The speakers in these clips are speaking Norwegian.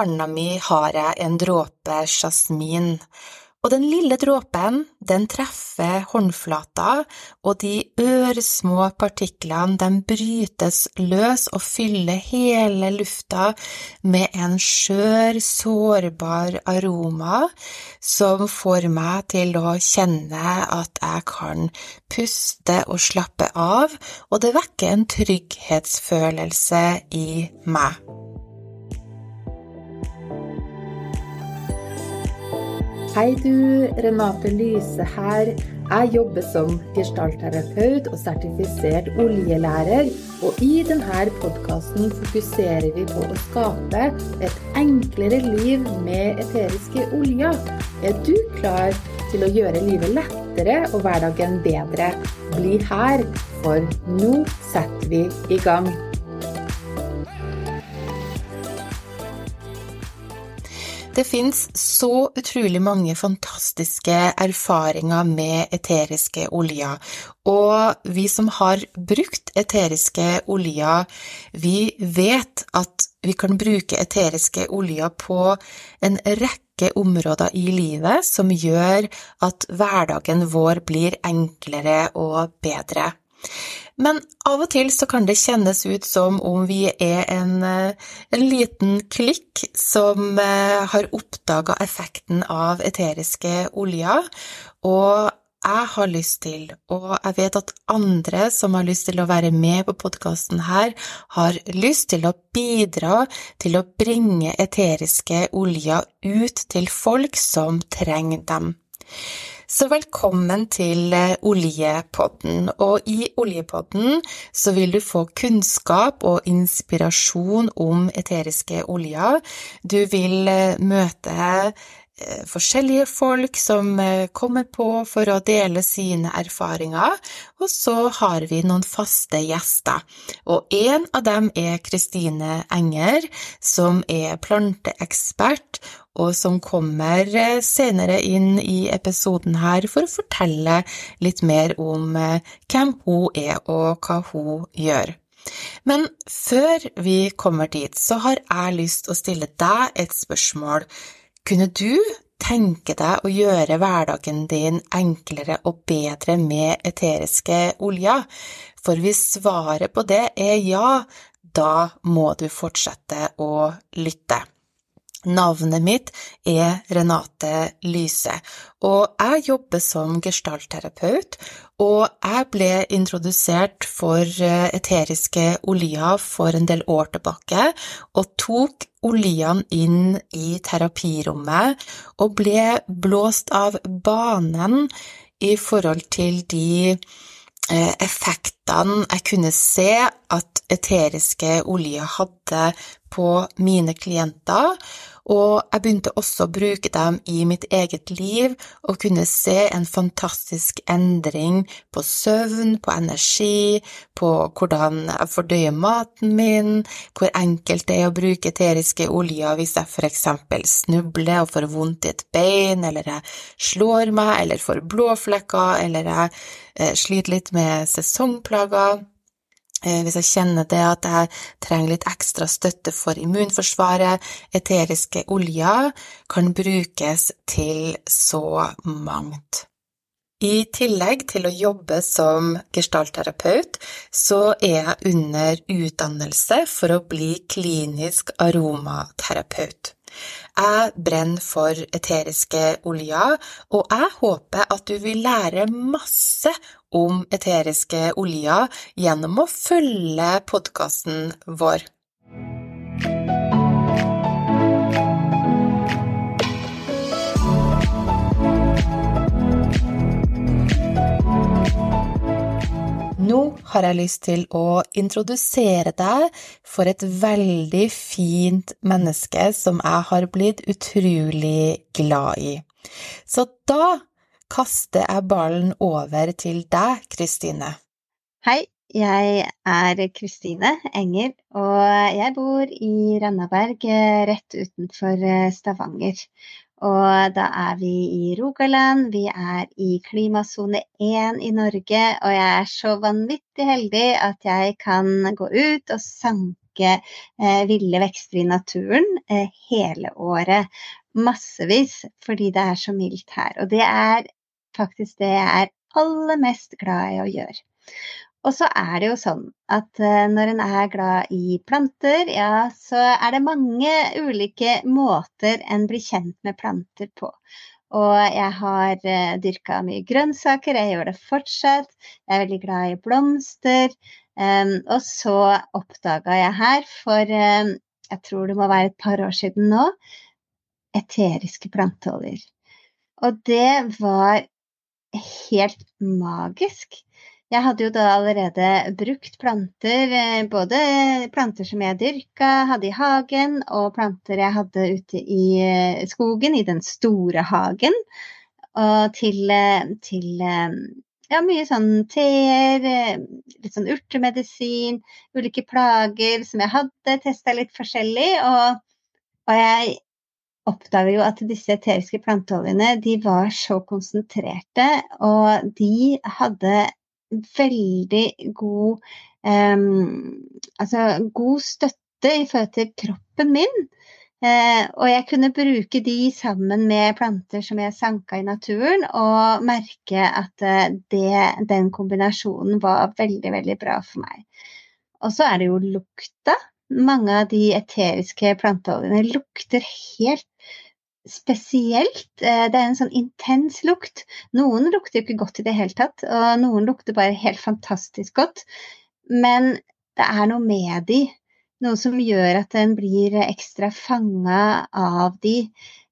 Handa mi har jeg en dråpe jasmin, og den lille dråpen, den treffer håndflata, og de ørsmå partiklene, de brytes løs og fyller hele lufta med en skjør, sårbar aroma som får meg til å kjenne at jeg kan puste og slappe av, og det vekker en trygghetsfølelse i meg. Hei du, Renate Lyse her. Jeg jobber som gestaltterapeut og sertifisert oljelærer, og i denne podkasten fokuserer vi på å skape et enklere liv med eteriske oljer. Er du klar til å gjøre livet lettere og hverdagen bedre? Bli her, for nå setter vi i gang. Det fins så utrolig mange fantastiske erfaringer med eteriske oljer, og vi som har brukt eteriske oljer, vi vet at vi kan bruke eteriske oljer på en rekke områder i livet som gjør at hverdagen vår blir enklere og bedre. Men av og til så kan det kjennes ut som om vi er en, eh, en liten klikk som eh, har oppdaga effekten av eteriske oljer, og jeg har lyst til, og jeg vet at andre som har lyst til å være med på podkasten her, har lyst til å bidra til å bringe eteriske oljer ut til folk som trenger dem. Så velkommen til eh, Oljepodden, og i Oljepodden så vil du få kunnskap og inspirasjon om eteriske oljer. Du vil eh, møte forskjellige folk som kommer på for å dele sine erfaringer, og så har vi noen faste gjester. Og en av dem er Kristine Enger, som er planteekspert og som kommer eh, senere inn i episoden her for å fortelle litt mer om eh, hvem hun er og hva hun gjør. Men før vi kommer dit, så har jeg lyst til å stille deg et spørsmål. Kunne du tenke deg å gjøre hverdagen din enklere og bedre med eteriske oljer? For hvis svaret på det er ja, da må du fortsette å lytte. Navnet mitt er Renate Lyse, og jeg jobber som gestaltterapeut, og jeg ble introdusert for eh, eteriske oljer for en del år tilbake, og tok oljene inn i terapirommet og ble blåst av banen i forhold til de eh, effektene jeg kunne se at eteriske oljer hadde på mine klienter, og jeg begynte også å bruke dem i mitt eget liv og kunne se en fantastisk endring på søvn, på energi, på hvordan jeg fordøyer maten min, hvor enkelt det er å bruke eteriske oljer hvis jeg for eksempel snubler og får vondt i et bein, eller jeg slår meg, eller får blåflekker, eller jeg eh, sliter litt med sesongplager. Eh, hvis jeg kjenner det at jeg trenger litt ekstra støtte for immunforsvaret, eteriske oljer kan brukes til så mangt. I tillegg til å jobbe som gestaltterapeut, så er jeg under utdannelse for å bli klinisk aromaterapeut. Jeg brenner for eteriske oljer, og jeg håper at du vil lære masse om eteriske oljer gjennom å følge podkasten vår. Nå har jeg lyst til å introdusere deg for et veldig fint menneske som jeg har blitt utrolig glad i. Så da kaster jeg ballen over til deg, Kristine. Hei, jeg er Kristine Enger, og jeg bor i Randaberg, rett utenfor Stavanger. Og da er vi i Rogaland, vi er i klimasone 1 i Norge, og jeg er så vanvittig heldig at jeg kan gå ut og sanke eh, ville vekster i naturen eh, hele året. Massevis, fordi det er så mildt her. Og det er faktisk det jeg er aller mest glad i å gjøre. Og så er det jo sånn at eh, når en er glad i planter, ja, så er det mange ulike måter en blir kjent med planter på. Og jeg har uh, dyrka mye grønnsaker, jeg gjør det fortsatt. Jeg er veldig glad i blomster. Um, og så oppdaga jeg her for um, jeg tror det må være et par år siden nå, eteriske planteoljer. Og det var helt magisk. Jeg hadde jo da allerede brukt planter, eh, både planter som jeg dyrka, hadde i hagen, og planter jeg hadde ute i eh, skogen, i den store hagen. Og til, eh, til ja, mye sånn teer, litt sånn urtemedisin, ulike plager som jeg hadde, testa litt forskjellig. Og, og jeg oppdager jo at disse eteriske planteoljene de var så konsentrerte, og de hadde veldig god um, Altså god støtte i forhold til kroppen min. Eh, og jeg kunne bruke de sammen med planter som jeg sanka i naturen, og merke at uh, det, den kombinasjonen var veldig, veldig bra for meg. Og så er det jo lukta. Mange av de eteriske planteoljene lukter helt spesielt. Eh, det er en sånn intens lukt. Noen lukter jo ikke godt i det hele tatt, og noen lukter bare helt fantastisk godt. Men det er noe med de, noe som gjør at en blir ekstra fanga av de.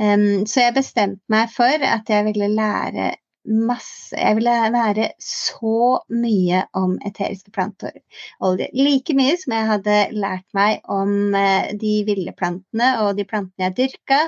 Så jeg bestemte meg for at jeg ville lære masse Jeg ville lære så mye om eteriske planteoljer. Like mye som jeg hadde lært meg om eh, de ville plantene og de plantene jeg dyrka.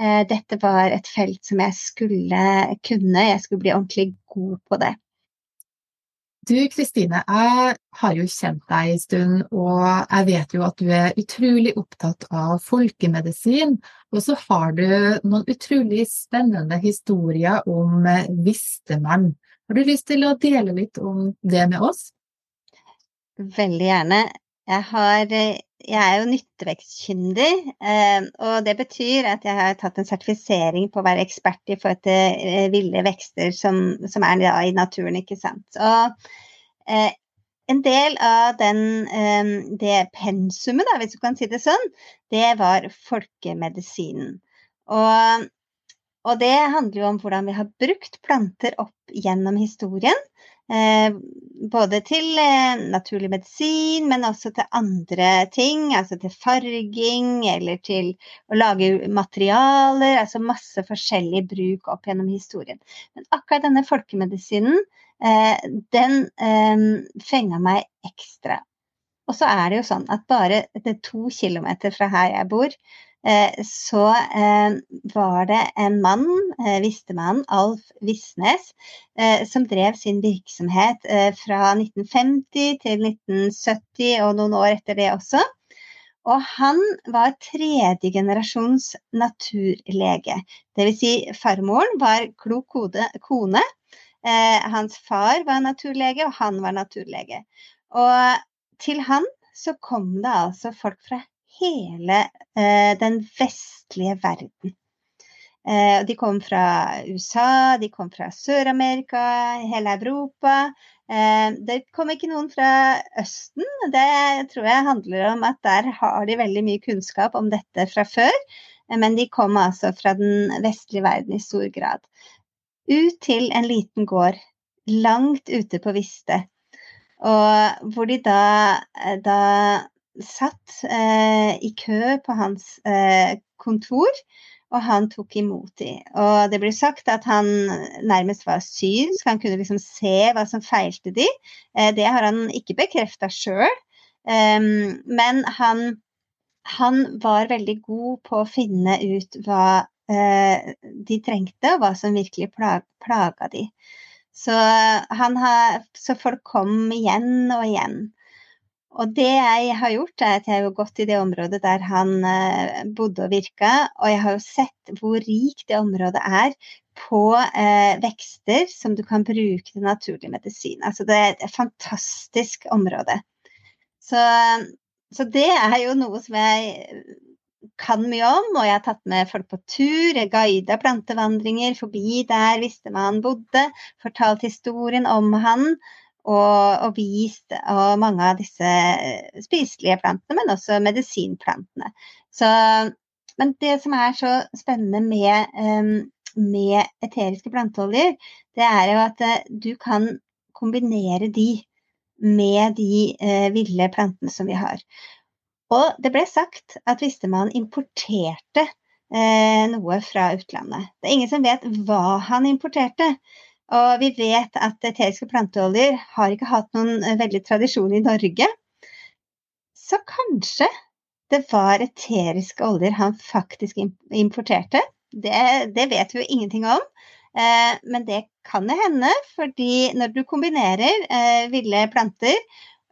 Eh, dette var et felt som jeg skulle kunne, jeg skulle bli ordentlig god på det. Du Kristine, jeg har jo kjent deg en stund, og jeg vet jo at du er utrolig opptatt av folkemedisin. Og så har du noen utrolig spennende historier om Vistemann. Har du lyst til å dele litt om det med oss? Veldig gjerne. Jeg har jeg er jo nyttevekstkyndig, eh, og det betyr at jeg har tatt en sertifisering på å være ekspert i forhold til eh, ville vekster som, som er i naturen, ikke sant. Og eh, en del av den, det pensumet, da, hvis du kan si det sånn, det var folkemedisinen. Og, og det handler jo om hvordan vi har brukt planter opp gjennom historien. Eh, både til eh, naturlig medisin, men også til andre ting. Altså til farging eller til å lage materialer. Altså masse forskjellig bruk opp gjennom historien. Men akkurat denne folkemedisinen, eh, den fenga meg ekstra. Og så er det jo sånn at bare etter to kilometer fra her jeg bor, så eh, var det en mann, Vistemannen Alf Visnes, som drev sin virksomhet fra 1950 til 1970 og noen år etter det også. Og han var tredje generasjons naturlege. Dvs. Si farmoren var klok kone. hans far var naturlege, og han var naturlege. Og til han så kom det altså folk fra hele eh, den vestlige verden. Eh, de kom fra USA, de kom fra Sør-Amerika, hele Europa. Eh, det kom ikke noen fra Østen. Det tror jeg handler om at der har de veldig mye kunnskap om dette fra før. Men de kom altså fra den vestlige verden i stor grad. Ut til en liten gård langt ute på Viste. Og hvor de da, da satt eh, i kø på hans eh, kontor, og han tok imot dem. Og det blir sagt at han nærmest var synsk, han kunne liksom se hva som feilte dem. Eh, det har han ikke bekrefta sjøl, ehm, men han, han, var veldig god på å finne ut hva eh, de trengte, og hva som virkelig plag, plaga de. Så, har, så folk kom igjen og igjen. Og det jeg har gjort, er at jeg har gått i det området der han eh, bodde og virka, og jeg har jo sett hvor rikt det området er på eh, vekster som du kan bruke til naturlig medisin. Altså det er et fantastisk område. Så så det er jo noe som jeg kan mye om, og jeg har tatt med folk på tur. Jeg guida plantevandringer forbi der visste man han bodde, fortalt historien om han. Og, og vist og mange av disse spiselige plantene, men også medisinplantene. Så, men det som er så spennende med, med eteriske planteoljer, det er jo at eh, du kan kombinere de med de eh, ville plantene som vi har. Og det ble sagt at hvis man importerte eh, noe fra utlandet. Det er ingen som vet hva han importerte. Og vi vet at eteriske planteoljer har ikke hatt noen eh, veldig tradisjon i Norge. Så kanskje det var eteriske oljer han faktisk importerte. Det, det vet vi jo ingenting om. Eh, men det kan det hende, fordi når du kombinerer eh, ville planter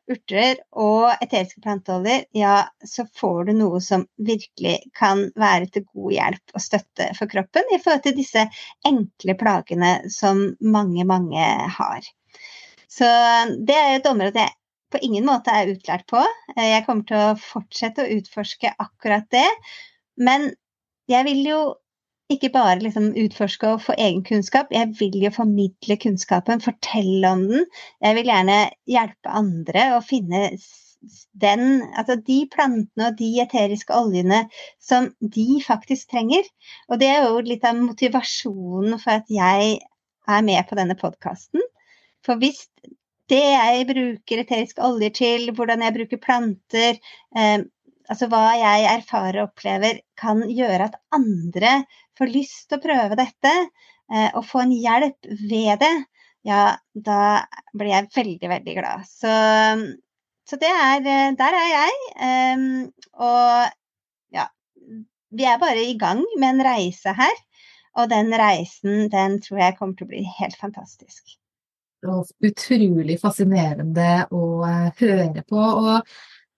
urter og eteriske planteoljer, ja, så får du noe som virkelig kan være til god hjelp og støtte for kroppen i forhold til disse enkle plagene som mange, mange har. Så det er et område jeg på ingen måte er utlært på. Jeg kommer til å fortsette å utforske akkurat det. Men jeg vil jo ikke bare liksom utforske og få egen kunnskap. Jeg vil jo formidle kunnskapen, fortelle om den. Jeg vil gjerne hjelpe andre å finne den, altså de plantene og de eteriske oljene som de faktisk trenger. Og det er jo litt av motivasjonen for at jeg er med på denne podkasten. For hvis det jeg bruker eteriske oljer til, hvordan jeg bruker planter, eh, altså hva jeg erfarer og opplever, kan gjøre at andre får lyst til å prøve dette eh, og få en hjelp ved det, ja, da blir jeg veldig, veldig glad. Så, så det er Der er jeg. Um, og ja, vi er bare i gang med en reise her. Og den reisen, den tror jeg kommer til å bli helt fantastisk. Utrolig fascinerende å eh, høre på. og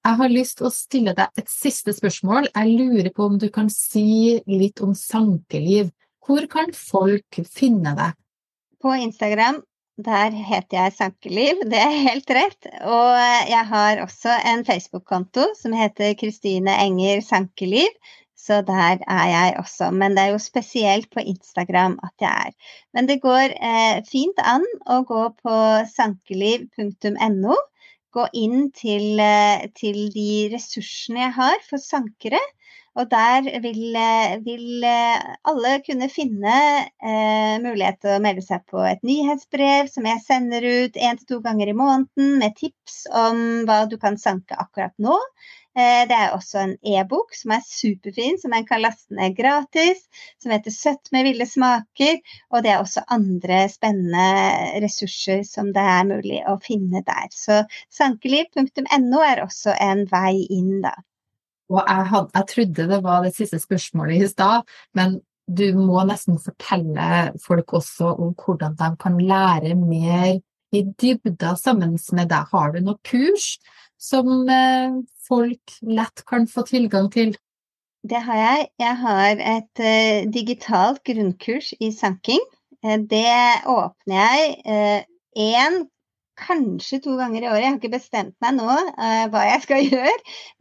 jeg har lyst til å stille deg et siste spørsmål. Jeg lurer på om du kan si litt om sankeliv. Hvor kan folk finne deg? På Instagram. Der heter jeg Sankeliv, det er helt rett. Og jeg har også en Facebook-konto som heter Kristine Enger Sankeliv. Så der er jeg også. Men det er jo spesielt på Instagram at jeg er. Men det går eh, fint an å gå på sankeliv.no gå inn til, eh, til, de ressursene jeg har for sankere. Og der vil, eh, vil eh, alle kunne finne eh, mulighet til å melde seg på et nyhetsbrev som jeg sender ut én til to ganger i måneden med tips om hva du kan sanke akkurat nå. Eh, det er også en e-bok som er superfin, som en kan laste ned gratis. Som heter 'Søtt med ville smaker'. Og det er også andre spennende ressurser som det er mulig å finne der. Så sankeliv.no er også en vei inn, da. Og jeg, had, jeg trodde det var det siste spørsmålet i stad, men du må nesten fortelle folk også om hvordan de kan lære mer i dybda sammen med deg. Har du noe kurs som eh, folk lett kan få tilgang til? Det har jeg. Jeg har et uh, digitalt grunnkurs i sanking. Uh, det åpner jeg én, uh, kanskje to ganger i året. Jeg har ikke bestemt meg nå hva jeg skal gjøre,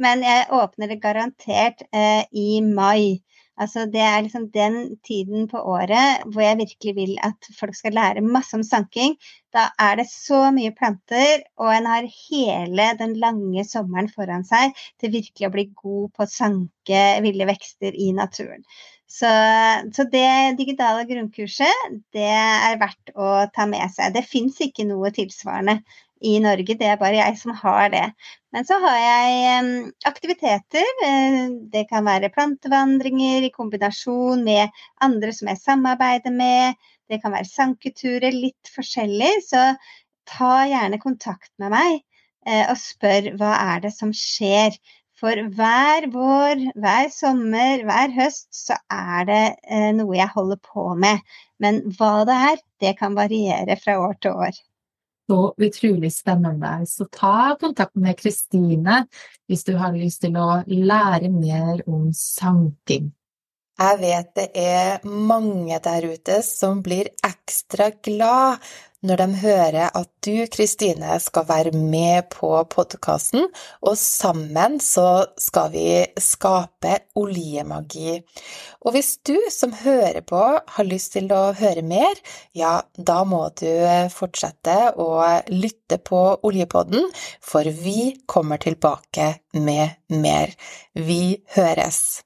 men jeg åpner det garantert i mai. Altså det er liksom den tiden på året hvor jeg virkelig vil at folk skal lære masse om sanking. Da er det så mye planter, og en har hele den lange sommeren foran seg til virkelig å bli god på å sanke ville vekster i naturen. Så, så det digitale grunnkurset, det er verdt å ta med seg. Det fins ikke noe tilsvarende i Norge. Det er bare jeg som har det. Men så har jeg aktiviteter. Det kan være plantevandringer i kombinasjon med andre som jeg samarbeider med. Det kan være sanketurer, litt forskjellig. Så ta gjerne kontakt med meg eh, og spør hva er det som skjer. For hver vår, hver sommer, hver høst så er det eh, noe jeg holder på med. Men hva det er, det kan variere fra år til år så utrolig spennende. Så ta kontakt med Kristine hvis du har lyst til å lære mer om sanking. Jeg vet det er mange der ute som blir ekstra glad når de hører at du, Kristine, skal være med på podkasten, og sammen så skal vi skape oljemagi. Og hvis du som hører på har lyst til å høre mer, ja, da må du fortsette å lytte på Oljepodden, for vi kommer tilbake med mer. Vi høres!